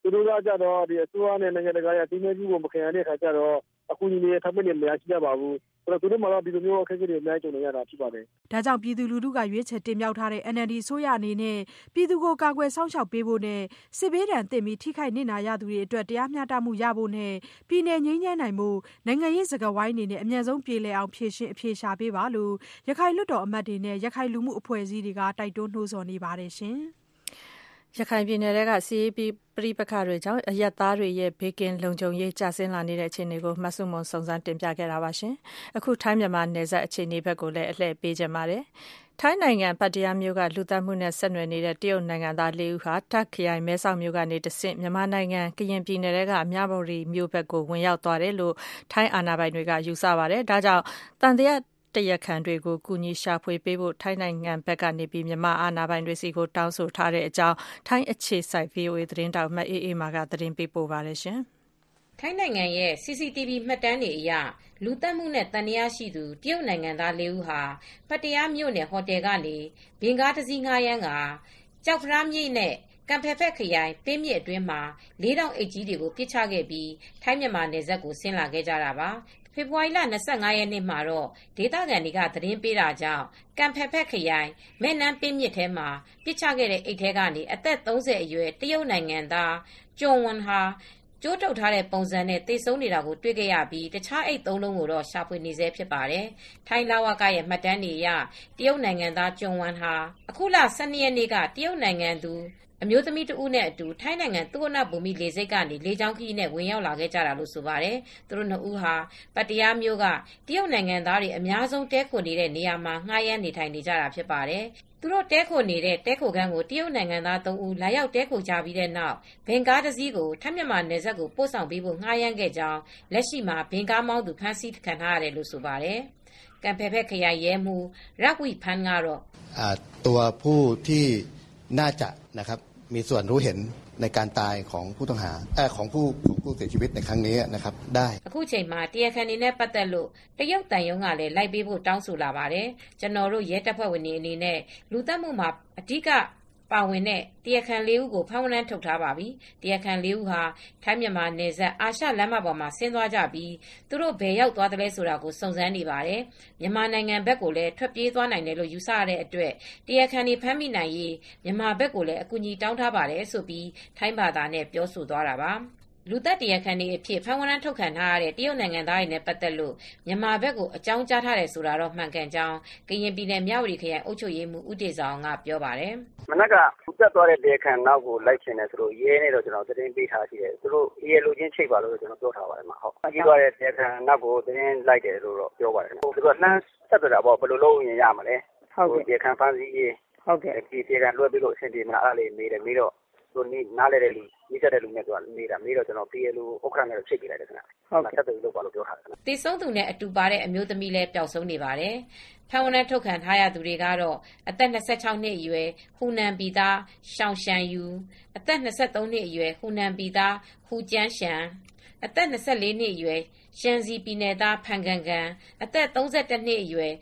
သူတို့ကကျတော့အစိုးရနဲ့နိုင်ငံတကာရဲ့အသိအမှတ်ပြုမှုမခံရတဲ့အခါကျတော့ အကူအညီတွေအထောက်အပံ့တွေမရရှိကြပါဘူး။သူတို့မှာတော့ဒီလိုမျိုးအခက်အခဲတွေအများကြီးကြုံနေရတာဖြစ်ပါတယ်။ဒါကြောင့်ပြည်သူလူထုကရွေးချယ်တင်မြှောက်ထားတဲ့ NLD အစိုးရအနေနဲ့ပြည်သူကိုကာကွယ်စောင့်ရှောက်ပေးဖို့နဲ့စစ်ဘေးဒဏ်သင့်ပြီးထိခိုက်နစ်နာရသူတွေအတွက်တရားမျှတမှုရဖို့နဲ့ပြည်နယ်ငြိမ်းချမ်းနိုင်ဖို့နိုင်ငံရေးစကားဝိုင်းတွေနဲ့အမြန်ဆုံးပြေလည်အောင်ဖြေရှင်းအဖြေရှာပေးပါလို့ရခိုင်လွှတ်တော်အမတ်တွေနဲ့ရခိုင်လူမှုအဖွဲ့အစည်းတွေကတိုက်တွန်းနှိုးဆော်နေပါတယ်ရှင်။ ရခိုင်ပြည်နယ်ထဲကစစ်ရေးပဋိပက္ခတွေကြောင့်အရပ်သားတွေရဲ့ဘေးကင်းလုံခြုံရေးကျဆင်းလာနေတဲ့အခြေအနေကိုမဆုမွန်စုံစမ်းတင်ပြခဲ့တာပါ။အခုထိုင်းမြန်မာနယ်စပ်အခြေအနေဘက်ကိုလည်းအလှည့်ပေးချင်ပါတယ်။ထိုင်းနိုင်ငံပတ္တရားမြို့ကလူသတ်မှုနဲ့ဆက်နွယ်နေတဲ့တရုတ်နိုင်ငံသား၄ဦးဟာတာ့ခ်ခရိုင်မဲဆောက်မြို့ကနေတဆင့်မြန်မာနိုင်ငံကရင်ပြည်နယ်ထဲကမြဝတီမြို့ဘက်ကိုဝင်ရောက်သွားတယ်လို့ထိုင်းအာဏာပိုင်တွေကယူဆပါတယ်။ဒါကြောင့်သံသယ တရားခံတွေကို ကူညီရှာဖွေပေးဖို့ ထိုင်းနိုင်ငံဘက်ကနေမြန်မာအာဏာပိုင်တွေဆီ တောင်းဆိုထားတဲ့အကြောင်း ထိုင်းအခြေစိုက် VOA သတင်းထောက် မအေးအေးမာက သတင်းပေးပို့ထားပါတယ်။ထိုင်းနိုင်ငံရဲ့ CCTV မှတ်တမ်းတွေအရ လူသတ်မှုနဲ့ သံသယရှိသူ တရုတ်နိုင်ငံသား ၄ ဦးဟာ ပတ္တရားမြို့နယ် ဟိုတယ်ကနေဘင်ကားတစီးငှားရမ်းကာ ကျောက်ဖရားမြစ်နဲ့ကံဖယ်ဖက်ခရိုင်ပင်းမြစ်အတွင်းမှာ လေးတောင်အိတ်ကြီးတွေကို ပစ်ချခဲ့ပြီး ထိုင်းမြန်မာနယ်စပ်ကို ဆင်းလာခဲ့ကြတာပါ ဖေဖေါ်ဝါရီလ ၂၅ ရက်နေ့မှာတော့ ဒေသခံတွေက သတင်းပေးတာကြောင့်ကံဖယ်ဖက်ခရိုင်မဲ့နန်းပင်းမြစ်ထဲမှာ ပစ်ချခဲ့တဲ့ အိတ်ထဲကနေ အသက် ၃၀ အရွယ် တရုတ်နိုင်ငံသားကျွန်းဝမ်ဟာ ကြိုးတုပ်ထားတဲ့ပုံစံနဲ့ သေဆုံးနေတာကို တွေ့ခဲ့ရပြီး တခြား အိတ်သုံးလုံးကိုတော့ ရှာဖွေနေဆဲ ဖြစ်ပါတယ်။ထိုင်း လဝက ရဲ့ မှတ်တမ်းတွေအရ တရုတ်နိုင်ငံသားကျွန်းဝမ်ဟာ အခုလ ၁၂ ရက်နေ့က တရုတ်နိုင်ငံသူ အမျိုးသမီးတဦးနဲ့အတူထိုင်းနိုင်ငံသုဝဏ္ဏဘူမိလေဆိပ်ကနေလေကြောင်းခရီးနဲ့ဝင်ရောက်လာခဲ့ကြတာလို့ဆိုပါတယ်။သူတို့နှစ်ဦးဟာပတ္တရားမြို့ကတရုတ်နိုင်ငံသားတွေအများဆုံးတည်းခိုနေတဲ့နေရာမှာငှားရမ်းနေထိုင်နေကြတာဖြစ်ပါတယ်။သူတို့တည်းခိုနေတဲ့တည်းခိုခန်းကိုတရုတ်နိုင်ငံသား၃ဦးလာရောက်တည်းခိုကြပြီးတဲ့နောက်ဘင်ကားတစ်စီးကိုထိုင်းမြန်မာနယ်စပ်ကိုပို့ဆောင်ပေးဖို့ငှားရမ်းခဲ့ကြောင်းလက်ရှိမှာဘင်ကားမောင်းသူဖမ်းဆီးခံထားရတယ်လို့ဆိုပါတယ်။ကံဖယ်ဖက်ခရိုင်ရဲမှူးရက်ဝီဖန်ကတော့ตัวผู้ที่ น่าจะนะครับมีส่วนรู้เห็นในการตายของผู้ต้องหาเออของผู้ของผู้เสียชีวิตในครั้งนี้นะครับได้အခုချိန်မှာတရားခံနေနဲ့ပတ်သက်လို့တရုတ်တန်ယုံကလည်းလိုက်ပေးဖို့တောင်းဆိုလာပါတယ်ကျွန်တော်တို့ရဲတပ်ဖွဲ့ဝင်တွေအနေနဲ့လူသတ်မှုမှာအဓိက ပါဝင်တဲ့တရားခံ၄ဦးကိုဖမ်းဝရမ်းထုတ်ထားပါပြီ။တရားခံ၄ဦးဟာထိုင်းမြန်မာနယ်စပ်အာရှလမ်းမပေါ်မှာဆင်းသွားကြပြီးသူတို့ဘယ်ရောက်သွားသလဲဆိုတာကိုစုံစမ်းနေပါတယ်။မြန်မာနိုင်ငံဘက်ကိုလည်းထွက်ပြေးသွားနိုင်တယ်လို့ယူဆရတဲ့အတွက်တရားခံတွေဖမ်းမိနိုင်ရေးမြန်မာဘက်ကိုလည်းအကူအညီတောင်းထားပါတယ်ဆိုပြီးထိုင်းဘာသာနဲ့ပြောဆိုသွားတာပါ။ လူသတ်တရားခံတွေအဖြစ် ဖမ်းဝရမ်းထုတ်ခံထားရတဲ့ တရုတ်နိုင်ငံသားတွေနဲ့ ပတ်သက်လို့ မြန်မာဘက်ကို အကြောင်းကြားထားတယ်ဆိုတာတော့ မှန်ကန်ကြောင်း ကရင်ပြည်နယ် မြဝတီခရိုင် အုပ်ချုပ်ရေးမှူး ဦးတေဇောင်က ပြောပါတယ်။“မနက်ကတက်သွားတဲ့ တရားခံနောက်ကို လိုက်ချင်တယ်ဆိုလို့ ရဲနဲ့တော့ ကျနော် သတင်းပေးထားရှိတယ်။သူတို့ တရားလိုချင်း ချိတ်ပါလို့ကျနော် ပြောထားပါတယ်။ဖမ်းဆီးသွားတဲ့ တရားခံနောက်ကို သတင်းလိုက်တယ်လို့တော့ ပြောပါတယ်။သူတို့က လှမ်းဆက်သွယ်တာပေါ့။ဘယ်လိုလုပ်ရင် ရမလဲ။တရားခံ ဖမ်းဆီးရေး တရားခံလွှဲပေးလို့ အဆင်ပြေမလား အဲဒါလေးမေးတယ်။မေးတော့ သူတို့နားလည်တဲ့လူနီးစပ်တဲ့လူနဲ့သူကမေးတာမေးတော့ကျွန်တော် PLO ဥက္ကဋ္ဌနဲ့ချိတ်ပေးလိုက်တယ်ခင်ဗျဟုတ်ကဲ့ဆက်သွယ်လို့ပါလို့ပြောထားတယ်တည်ဆုံးသူနဲ့အတူပါတဲ့အမျိုးသမီးလည်းပျောက်ဆုံးနေပါတယ်ဖမ်းဝရမ်းထုတ်ခံထားရသူတွေကတော့အသက်26နှစ်အရွယ်ဟူနန်ပီသားရှောင်းရှန်ယူအသက်23နှစ်အရွယ်ဟူနန်ပီသားဟူကျန်းရှန်အသက်24နှစ်အရွယ်ရှန်စီပြည်နယ်သားဖန်ကန်ကန်အသက်32နှစ်အရွယ်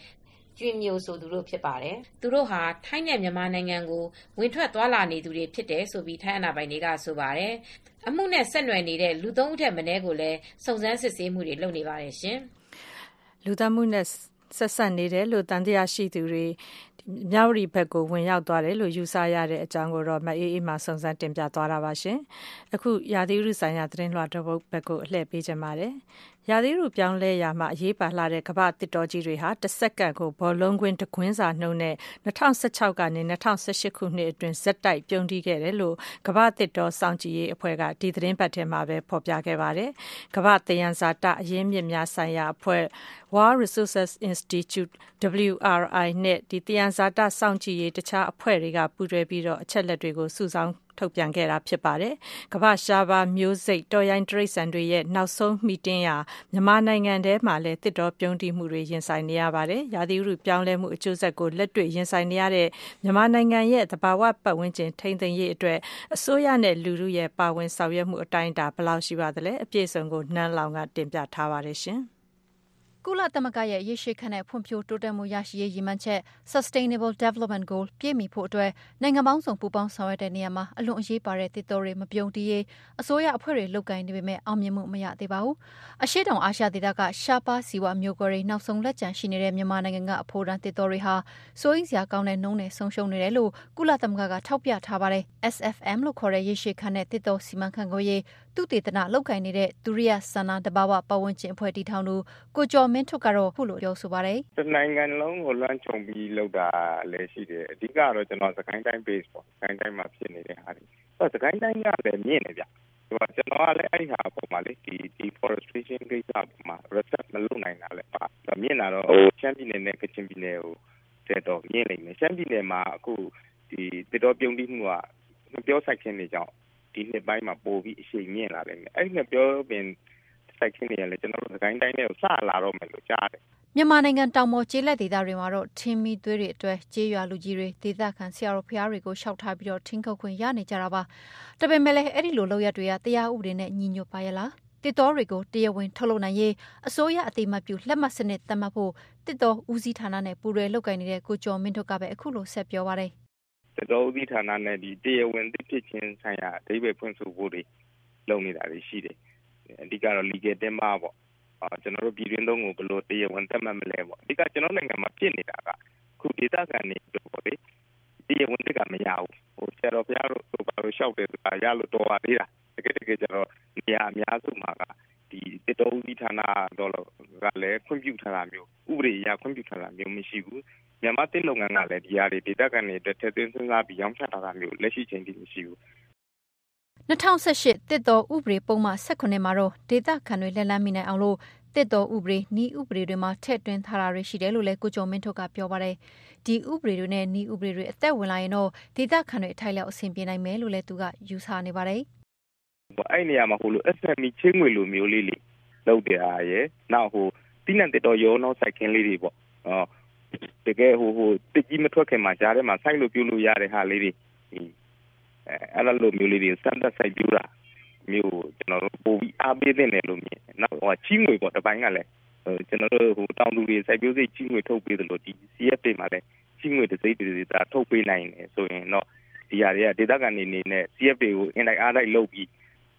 ကျွင်မျိုးဆိုသူတို့ဖြစ်ပါတယ်။သူတို့ဟာထိုင်းနဲ့မြန်မာနိုင်ငံကိုဝင်ထွက်သွားလာနေသူတွေဖြစ်တယ်ဆိုပြီးထိုင်းအာဏာပိုင်တွေကဆိုပါတယ်။အမှုနဲ့ဆက်နွယ်နေတဲ့လူသုံးဦးထက်မနည်းကိုလည်းစုံစမ်းစစ်ဆေးမှုတွေလုပ်နေပါတယ်ရှင်။လူသတ်မှုနဲ့ဆက်ဆက်နေတယ်လို့တန်တရားရှိသူတွေမြဝတီဘက်ကိုဝင်ရောက်သွားတယ်လို့ယူဆရတဲ့အကြောင်းကိုတော့မအေးအေးမှစုံစမ်းတင်ပြသွားတာပါရှင်။အခုရာသီဥတုဆိုင်ရာသတင်းလွှာတော့ဘက်ကိုအလှည့်ပေးချင်ပါတယ်ရာသီဥတုပြောင်းလဲရာမှာအရေးပါလှတဲ့ကမ္ဘာတစ်တော်ကြီးတွေဟာတစ်စက္ကန့်ကိုဘောလုံးကွင်းတကွင်းစာနှုန်းနဲ့2016ကနေ2018ခုနှစ်အတွင်းဇက်တိုက်ပြုံးတီးခဲ့တယ်လို့ကမ္ဘာတစ်တော်စောင့်ကြည့်ရေးအဖွဲ့ကဒီသတင်းပတ်ထဲမှာပဲဖော်ပြခဲ့ပါတယ်။ကမ္ဘာတယံဇာတအရင်းမြစ်များဆိုင်ရာအဖွဲ့ World Resources Institute WRI နဲ့ဒီတယံဇာတစောင့်ကြည့်ရေး တခြားအဖွဲ့တွေက ပူးတွဲပြီးတော့အချက်လက်တွေကို စုဆောင်း ထုတ်ပြန်ခဲ့တာဖြစ်ပါတယ်။ကမ္ဘာရှားပါမျိုးစိတ် တော်ရိုင်းတရိတ်ဆန်တွေရဲ့ နောက်ဆုံးမီတင်းရာ မြန်မာနိုင်ငံထဲမှာလည်းတစ်တော်ပြုံးတိမှုတွေ ရင်ဆိုင်နေရပါတယ်။ရာသီဥတုပြောင်းလဲမှု အကျိုးဆက်ကို လက်တွေ့ရင်ဆိုင်နေရတဲ့ မြန်မာနိုင်ငံရဲ့ သဘာဝပတ်ဝန်းကျင် ထိန်းသိမ်းရေးအတွက် အစိုးရနဲ့ လူထုရဲ့ ပါဝင်ဆောင်ရွက်မှု အတိုင်းအတာ ဘယ်လောက်ရှိပါသလဲ အပြည့်အစုံကိုနှမ်းလောင်က တင်ပြထားပါတယ်ရှင်။ ကုလသမဂ္ဂရဲ့ရေရှည်ခံတဲ့ဖွံ့ဖြိုးတိုးတက်မှုရရှိရေးရည်မှန်းချက် Sustainable Development Goal ပြည့်မီဖို့အတွက်နိုင်ငံပေါင်းစုံပူးပေါင်းဆောင်ရွက်တဲ့နေရာမှာအလွန်အရေးပါတဲ့သစ်တောတွေမပြုံတီးရေးအစိုးရအဖွဲ့တွေလုပ်ကိုင်နေပေမဲ့အောင်မြင်မှုမရသေးပါဘူး။အရှေ့တောင်အာရှဒေသကရှားပါးစီဝါမျိုးကွဲတွေနောက်ဆုံးလက်ကျန်ရှိနေတဲ့မြန်မာနိုင်ငံကအဖိုးတန်းသစ်တောတွေဟာစိုးရိမ်စရာကောင်းတဲ့နှုန်းနဲ့ဆုံးရှုံးနေတယ်လို့ကုလသမဂ္ဂကထောက်ပြထားပါတယ်။ SFM လို့ခေါ်တဲ့ရေရှည်ခံတဲ့သစ်တောစီမံခန့်ခွဲရေးသုတေသနလုပ်ကိုင်နေတဲ့ဒုရိယဆန္ဒတဘာဝပတ်ဝန်းကျင်အဖွဲ့တည်ထောင်သူကိုကျော်မင်းထွတ်ကတော့ခုလိုပြောဆိုပါတယ်။တနိုင်ငံလုံးကိုလွှမ်းခြုံပြီးလုပ်တာလည်းရှိတယ်။အဓိကတော့ကျွန်တော်စကိုင်းတိုင်း base ပေါ့။စကိုင်းတိုင်းမှာဖြစ်နေတဲ့ဟာတွေ။အဲစကိုင်းတိုင်းကလည်းမြင့်တယ်ဗျ။ဒီမှာကျွန်တော်ကလည်းအဲ့ဒီဟာအပေါ်မှာလေဒီ deforestation ကိစ္စမှာ research မလုပ်နိုင်တာလည်းပါ။မြင့်တာတော့ဟိုရှမ်းပြည်နယ်နဲ့ကချင်ပြည်နယ်ကိုတက်တော့မြင့်နေတယ်။ရှမ်းပြည်နယ်မှာအခုဒီတစ်တော်ပြုံးတိမှုကမပြောဆိုင်ခြင်းတွေကြောင့်ဒီနှစ်ပိုင်းမှာပိုပြီးအရှိန်မြင့်လာလိမ့်မယ်။အဲ့ဒီနှစ်ပြောပင် စိုက်ခင်းတွေကလည်းကျွန်တော်တို့စကိုင်းတိုင်းထဲကိုစလာတော့မယ်လို့ကြားတယ်မြန်မာနိုင်ငံတောင်ပေါ်ကျေးလက်ဒေသတွေမှာတော့ထင်းမီသွေးတွေအတွက်ကျေးရွာလူကြီးတွေဒေသခံဆရာတော်ဖျားတွေကိုရှောက်ထားပြီးတော့ထင်းခုတ်ခွင့်ရနေကြတာပါ။ဒါပေမဲ့လည်းအဲ့ဒီလိုလောက်ရတွေကတရားဥပဒေနဲ့ညီညွတ်ပါရဲ့လား။တစ်တော်တွေကိုတရားဝင်ထုတ်လုပ်နိုင်ရေးအစိုးရအတိမတ်ပြုလက်မှတ်စနစ်သတ်မှတ်ဖို့တစ်တော်ဦးစီးဌာနနဲ့ပူးရဲလုပ်ကိုင်နေတဲ့ကိုကျော်မင်းတို့ကပဲအခုလိုဆက်ပြောပါရယ်။တစ်တော်ဦးစီးဌာနနဲ့ဒီတရားဝင်သိဖြစ်ခြင်းဆိုင်ရာအသေးပဲဖွင့်ဆိုဖို့တွေလုပ်နေတာတွေရှိတယ်။ အဓိကတော့ legal တင်းမာပေါ့အာကျွန်တော်တို့ ပြည်တွင်းသုံးကို ဘယ်လိုတရားဝင်သတ်မှတ်မလဲပေါ့ အဓိက ကျွန်တော်နိုင်ငံမှာ ဖြစ်နေတာကခုဒေသခံတွေတို့ပေါ့လေ တရားဝင်ကမရဘူးဟိုဆရာတော်ဘုရားတို့ ဘာလို့ လျှောက်တယ်ဆိုတာ ရလို့တော်ပါသေးတာ တကယ်တကယ်ကျတော့ နေရာအများစုမှာကဒီတတော်ဦးဒီဌာနတော့ကလည်း ခွင့်ပြုထားတာမျိုး ဥပဒေအရ ခွင့်ပြုထားတာမျိုးမရှိဘူး မြန်မာတစ်လုပ်ငန်းကလည်း ဒီဟာတွေ ဒေသခံတွေအတွက် ထည့်သွင်းစဉ်းစားပြီး ရောင်းချထားတာမျိုး လက်ရှိချိန်ထိ မရှိဘူး 2018တစ်တော်ဥပဒေပုံမှန်18မှာတော့ဒေသခံတွေလက်လန်းမိနိုင်အောင်လို့တစ်တော်ဥပဒေနီးဥပဒေတွေမှာထည့်သွင်းထားတာတွေရှိတယ်လို့လည်းကိုကျော်မင်းထုတ်ကပြောပါတယ်ဒီဥပဒေတွေနဲ့နီးဥပဒေတွေအသက်ဝင်လာရင်တော့ဒေသခံတွေအထိုက်လျောက်အဆင်ပြေနိုင်မယ်လို့လည်းသူကယူဆနေပါတယ်အဲ့နေရာမှာဟိုလို SME ချင်းငွေလိုမျိုးလေးလေးလုပ်တဲ့အားရယ်နောက်ဟိုတိနံတစ်တော်ရောနောက်စိုက်ခင်းလေးတွေပေါ့အော်တကယ်ဟိုဟိုတကြီးမထွက်ခင်မှာကြားထဲမှာစိုက်လို့ပြုလို့ရတဲ့ဟာလေးတွေ အဲ့လိုမျိုးလေးတွေစမ်းသပ်စိုက်ပြူတာမျိုးကျွန်တော်တို့ပိုပြီးအားပေးတဲ့နယ်လို့မြင်နောက်ဟိုချီးငွေပေါ့တပိုင်းကလည်းကျွန်တော်တို့ဟိုတောင်သူတွေစိုက်ပျိုးစိတ်ချီးငွေထုတ်ပေးတယ်လို့ဒီ CF တွေမှာလည်းချီးငွေတစ်စိတ်တစ်စိတ်သာထုတ်ပေးနိုင်တယ်ဆိုရင်တော့ဒီဟာတွေကဒေသခံနေနေနဲ့ CF တွေကိုအင်လိုက်အားလိုက်လုပ်ပြီး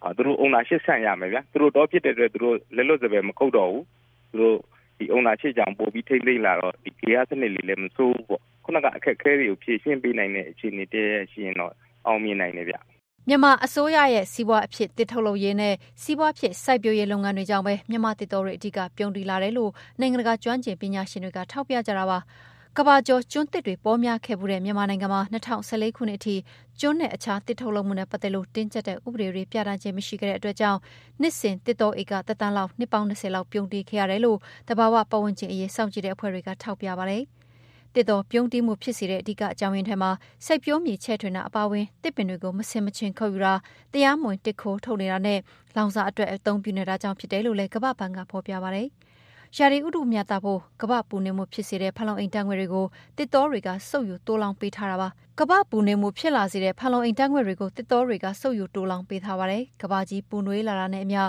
အာသူတို့အုံနာရှစ်ဆန့်ရမယ်ဗျာသူတို့တော့ဖြစ်တဲ့အတွက်သူတို့လက်လွတ်စပယ်မခုတ်တော့ဘူးသူတို့ဒီအုံနာရှစ်ကြောင်ပို့ပြီးထိမ့်သိမ့်လာတော့ဒီ gas စနစ်လေးလည်းမစိုးဘူးပေါ့ခုနကအခက်ခဲတွေကိုဖြည့်ရှင်းပေးနိုင်တဲ့အခြေအနေတည်းရှိရင်တော့ အောင်မြင်နိုင်တယ်ဗျမြန်မာအစိုးရရဲ့စီးပွားအဖြစ်တစ်ထုတ်လုပ်ရေးနဲ့စီးပွားဖြစ်စိုက်ပျိုးရေးလုပ်ငန်းတွေကြောင့်ပဲမြန်မာတစ်တော်တွေအဓိကပြုံးတည်လာတယ်လို့နိုင်ငံတကာကျွမ်းကျင်ပညာရှင်တွေကထောက်ပြကြတာပါကဘာကျော်ကျွန်းတစ်တွေပေါ်များခဲ့မှုတဲ့မြန်မာနိုင်ငံမှာ2014ခုနှစ်အထိကျွန်းနဲ့အခြားတစ်ထုတ်လုပ်မှုနဲ့ပတ်သက်လို့တင်းကျပ်တဲ့ဥပဒေတွေပြဋ္ဌာန်းခြင်းမရှိခဲ့တဲ့အတွက်ကြောင့်နှစ်စဉ်တစ်တော်ဧကတသန်းလောက်နှစ်ပေါင်း20လောက်ပြုံးတည်ခဲ့ရတယ်လို့တဘာဝပတ်ဝန်းကျင်အရေးစောင့်ကြည့်တဲ့အဖွဲ့တွေကထောက်ပြပါတယ်။ တစ်တော်ပြုံးတီးမှုဖြစ်စေတဲ့အဓိကအကြောင်းရင်းထဲမှာစိုက်ပျိုးမြေချဲ့ထွင်တာအပါအဝင်တစ်ပင်တွေကိုမစင်မချင်းခုတ်ယူတာတရားမဝင်တစ်ခိုးထုတ်နေတာနဲ့လောင်စာအတွက်အသုံးပြုနေတာကြောင့်ဖြစ်တယ်လို့လည်းကမ္ဘာ့ဘဏ်ကဖော်ပြပါတယ်။ ရာသီဥတုမြတ်တာဖို့ကမ္ဘာပူနေမှုဖြစ်စေတဲ့ဖန်လုံအိမ်ဓာတ်ငွေ့တွေကိုတစ်တောတွေကစုပ်ယူတိုးလောင်ပေးထားတာပါကမ္ဘာပူနေမှုဖြစ်လာစေတဲ့ဖန်လုံအိမ်ဓာတ်ငွေ့တွေကိုတစ်တောတွေကစုပ်ယူတိုးလောင်ပေးထားပါတယ်ကမ္ဘာကြီးပူနွေးလာတာနဲ့အမျှဥ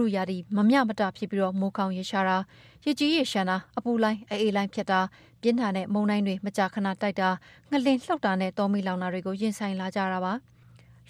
ရုရာသီမမျှမတဖြစ်ပြီးတော့မိုးကောင်းရေရှားတာရကြီးရေရှမ်းတာအပူလိုင်းအေးအေးလိုင်းဖြစ်တာပြင်းထန်တဲ့မုန်တိုင်းတွေမကြာခဏတိုက်တာငလင်လှုပ်တာနဲ့တောမီလောင်တာတွေကိုရင်ဆိုင်လာကြတာပါ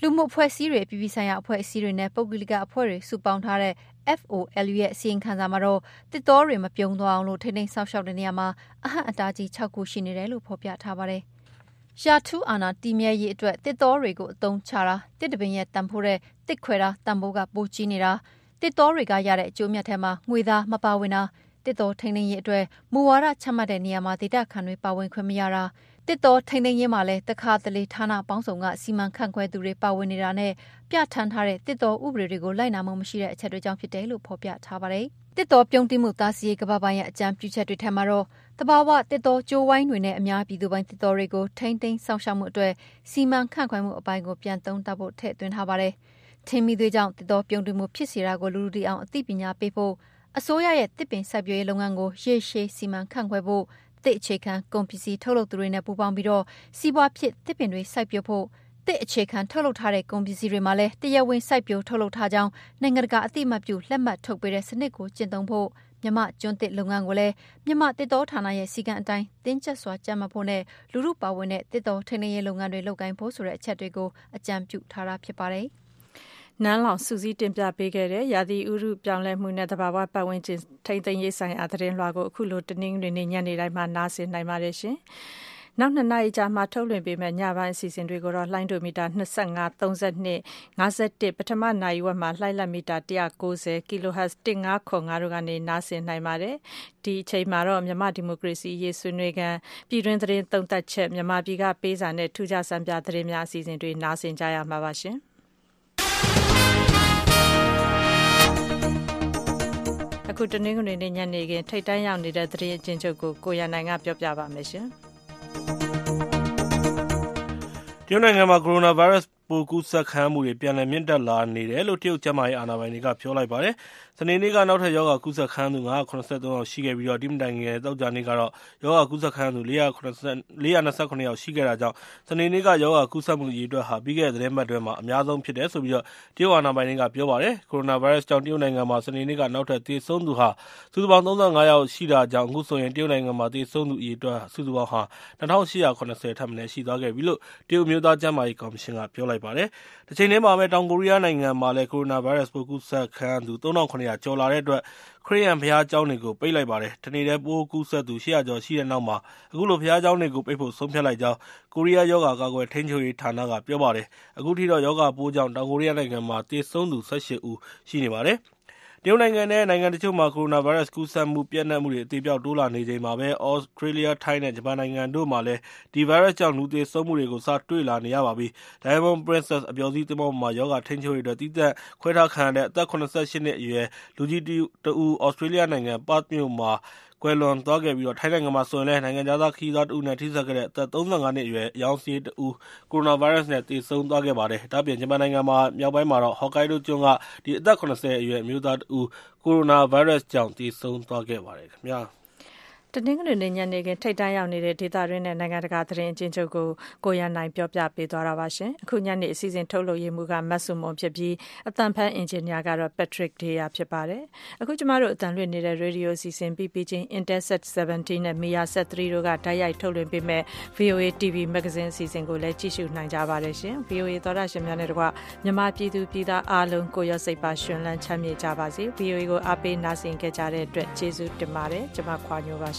လူမှုအဖွဲ့အစည်းတွေပြည်ပဆိုင်ရာအဖွဲ့အစည်းတွေနဲ့ပုဂ္ဂလိကအဖွဲ့တွေစုပေါင်းထားတဲ့ FOLU ရဲ့အစီရင်ခံစာမှာတော့တစ်တောတွေမပြုံသွားအောင်လို့ထိန်းသိမ်းဆောက်ရှောက်တဲ့နေရာမှာအဟန့်အတားကြီး6ခုရှိနေတယ်လို့ဖော်ပြထားပါတယ်။ရှာထူးအာနာတီမြဲရေးအတွက်တစ်တောတွေကိုအသုံးချတာတစ်တပင်ရဲ့တန်ဖိုးတဲ့တစ်ခွဲတာတန်ဖိုးကပိုကြီးနေတာတစ်တောတွေကရတဲ့အကျိုးမြတ်ထဲမှာငွေသားမပါဝင်တာတစ်တောထိန်းသိမ်းရေးအတွက်မူဝါဒချမှတ်တဲ့နေရာမှာဒေတာခံတွေပါဝင်ခွင့်မရတာ တစ်တော်ထိန်းသိမ်းရေးမှာလည်းတခါတလေဌာနပေါင်းစုံကစီမံခန့်ခွဲသူတွေပါဝင်နေတာနဲ့ပြဋ္ဌာန်းထားတဲ့တစ်တော်ဥပဒေတွေကိုလိုက်နာမှုမရှိတဲ့အချက်တွေကြောင့်ဖြစ်တယ်လို့ဖော်ပြထားပါတယ်။တစ်တော်ပြုံးတိမှုသားစီရေးကပ္ပပိုင်းရဲ့အကြံပြုချက်တွေထက်မှာတော့တဘာဝတစ်တော်ကြိုးဝိုင်းတွေနဲ့အများပြည်သူပိုင်းတစ်တော်တွေကိုထိန်းသိမ်းဆောင်ရှောက်မှုအတွက်စီမံခန့်ခွဲမှုအပိုင်းကိုပြန်သုံးသပ်ဖို့ထည့်သွင်းထားပါတယ်။ထင်းမီသွေးကြောင့်တစ်တော်ပြုံးတိမှုဖြစ်စေတာကိုလူလူတီအောင်အသိပညာပေးဖို့အစိုးရရဲ့တစ်ပင်စိုက်ပျိုးရေးလုပ်ငန်းကိုရေရှည်စီမံခန့်ခွဲဖို့ တစ်အခြေခံကုန်ပစ္စည်းထုတ်လုပ်သူတွေနဲ့ပူးပေါင်းပြီးတော့စီးပွားဖြစ်တစ်ပင်တွေစိုက်ပျိုးဖို့တစ်အခြေခံထုတ်လုပ်ထားတဲ့ကုန်ပစ္စည်းတွေမှာလည်းတရဝင်းစိုက်ပျိုးထုတ်လုပ်ထားကြောင်းနိုင်ငံတကာအသိအမှတ်ပြုလက်မှတ်ထုတ်ပေးတဲ့စနစ်ကိုကျင့်သုံးဖို့မြမကျွန်းတစ်လုပ်ငန်းကိုလည်းမြမတစ်တော်ဌာနရဲ့စီကံအတိုင်းတင်းကျပ်စွာကြံ့မဖို့နဲ့လူမှုပါဝင်တဲ့တစ်တော်ထိန်းသိမ်းရေးလုပ်ငန်းတွေလုပ်ကိုင်ဖို့ဆိုတဲ့အချက်တွေကိုအကြံပြုထားတာဖြစ်ပါတယ်။ နန်းလောင်စုစည်းတင်ပြပေးခဲ့တဲ့ ရာသီဥတုပြောင်းလဲမှုနဲ့ သဘာဝပတ်ဝန်းကျင် ထိန်းသိမ်းရေးဆိုင်ရာ သတင်းလွှာကို အခုလို တနင်္ဂနွေနေ့ ညနေတိုင်းမှာ နားဆင်နိုင်ပါတယ်ရှင်။နောက်နှစ်နာရီကြာမှထုတ်လွှင့်ပေးမယ့် ညပိုင်းအစီအစဉ်တွေကိုတော့ လှိုင်းဒိုမီတာ25 32 51ပထမနာရီဝက်မှာ လှိုင်းလက်မီတာ190 kHz 1505တို့ကနေ နားဆင်နိုင်ပါတယ်။ဒီအချိန်မှာတော့ မြမဒီမိုကရေစီရေး ဆွေးနွေးကန်ပြည်တွင်းသတင်းသုံးသပ်ချက် မြမပြည်ကပေးစာနဲ့ ထူးခြားစံပြသတင်းများ အစီအစဉ်တွေ နားဆင်ကြရမှာပါ အခုတနင်္ဂနွေနေ့ညနေခင်းထိတ်တန်းရောက်နေတဲ့သတင်းအချင်းချုပ်ကိုကိုရနိုင်ကပြောပြပါမယ်ရှင်။တရုတ်နိုင်ငံမှာကိုရိုနာဗိုင်းရပ်စ် ပိုးကူးစက်ခံရမှုတွေ ပြန်လည်မြင့်တက်လာနေတယ်လို့ တရုတ်ကျန်းမာရေးအာဏာပိုင်တွေက ပြောလိုက်ပါတယ်။စနေနေ့က နောက်ထပ်ရောဂါကူးစက်ခံရသူ ၅၇၃ ယောက်ရှိခဲ့ပြီး ဒီမတိုင်ခင် သောကြာနေ့ကတော့ ရောဂါကူးစက်ခံရသူ ၄၂၇ ယောက်ရှိခဲ့တာကြောင့် စနေနေ့က ရောဂါကူးစက်မှုအရေအတွက်ဟာ ပြီးခဲ့တဲ့ သီတင်းပတ်အတွင်း အများဆုံးဖြစ်တယ်လို့ တရုတ်အာဏာပိုင်တွေက ပြောပါတယ်။ကိုရိုနာဗိုင်းရပ်စ်ကြောင့် တရုတ်နိုင်ငံမှာ စနေနေ့က နောက်ထပ်သေဆုံးသူစုစုပေါင်း ၃၅ ယောက်ရှိတာကြောင့် အခုဆိုရင် တရုတ်နိုင်ငံမှာ သေဆုံးသူအရေအတွက် စုစုပေါင်း၂၈၇၀ ထက်မနည်း ရှိသွားခဲ့ပြီလို့ တရုတ်အမျိုးသားကျန်းမာရေးကော်မရှင်က ပြောလိုက်ပါတယ်။တချိန်တည်းမှာပဲတောင်ကိုရီးယားနိုင်ငံမှာလည်းကိုရိုနာဗိုင်းရပ်စ်ပိုးကူးစက်ခံရသူ၃၇၀၀ကျော်လာတဲ့အတွက်ခရစ်ယာန်ဘုရားကျောင်းတွေကိုပိတ်လိုက်ပါတယ်။တနေ့တည်းပိုးကူးစက်သူ၈၀၀ကျော်ရှိတဲ့နောက်မှာအခုလိုဘုရားကျောင်းတွေကိုပိတ်ဖို့ဆုံးဖြတ်လိုက်ကြောင်းကိုရီးယားရောဂါကာကွယ်ထိန်းချုပ်ရေးဌာနကပြောပါတယ်။အခုထိတော့ရောဂါပိုးကြောင့်တောင်ကိုရီးယားနိုင်ငံမှာသေဆုံးသူ၁၈ဦးရှိနေပါတယ်။ တရုတ်နိုင်ငံနဲ့ နိုင်ငံတချို့မှာ ကိုရိုနာဗိုင်းရပ်စ်ကူးစက်မှု ပျံ့နှံ့မှုတွေ အသေအပျောက် တိုးလာနေချိန်မှာပဲ သြစတြေးလျ၊ထိုင်းနဲ့ ဂျပန်နိုင်ငံတို့မှာလည်း ဒီဗိုင်းရပ်စ်ကြောင့် လူသေဆုံးမှုတွေကို စတွေ့လာနေရပါပြီ။ Diamond Princess အပျော်စီးသင်္ဘောပေါ်မှာ ရောဂါထိန်းချုပ်ရေးအတွက် သီးသန့်ခွဲထားခံရတဲ့ အသက် ၇၈ နှစ်အရွယ် လူကြီးတဦး သြစတြေးလျနိုင်ငံပတ်သ်မြို့မှာ ကွယ်လွန်သွားခဲ့ပြီး ထိုင်းနိုင်ငံမှာဆိုရင်လည်း နိုင်ငံခြားသားခရီးသွားတဦးနဲ့ ထိစပ်ခဲ့တဲ့ အသက် ၃၅ နှစ်အရွယ် အရောင်းစာရေးတဦး ကိုရိုနာဗိုင်းရပ်စ်နဲ့ သေဆုံးသွားခဲ့ပါတယ်။ဒါ့အပြင် ဂျပန်နိုင်ငံမြောက်ပိုင်းမှာတော့ ဟော့ကိုင်းဒိုကျွန်းက အသက် ၇၀ အရွယ် အမျိုးသားတဦး ကိုရိုနာဗိုင်းရပ်စ်ကြောင့် သေဆုံးသွားခဲ့ပါတယ်ခင်ဗျာ။ တနင်္ဂနွေနေ့ညနေခင်းထိပ်တန်းရောက်နေတဲ့ ဒေသတွင်းနဲ့ နိုင်ငံတကာသတင်းအကျဉ်းချုပ်ကို ကိုရန်နိုင်ပြောပြပေးသွားတာပါရှင်။အခုညနေ အစီအစဉ်ထုတ်လုပ်ရေးမှူးကမတ်ဆုမွန်ဖြစ်ပြီးအတန်ဖန်အင်ဂျင်နီယာကတော့ Patrick Deya ဖြစ်ပါတယ်။အခု ကျမတို့အတန်လွှင့်နေတဲ့ radio အစီအစဉ်ပြီးပြီးချင်း Interset 17 နဲ့ Mia Set 3တို့က တိုက်ရိုက်ထုတ်လွှင့်ပေးမဲ့ VOA TV Magazine အစီအစဉ်ကိုလည်း ကြည့်ရှုနိုင်ကြပါတယ်ရှင်။ VOA သောတာရှင်များနဲ့တကွ မြန်မာပြည်သူပြည်သားအားလုံး ကိုရစိတ်ပါရှင်လန်းချမ်းမြေ့ကြပါစေ။ VOA ကို အားပေးနားဆင်ကြတဲ့အတွက် ကျေးဇူးတင်ပါတယ်။ကျွန်မခွာညိုပါ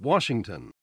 Washington. ။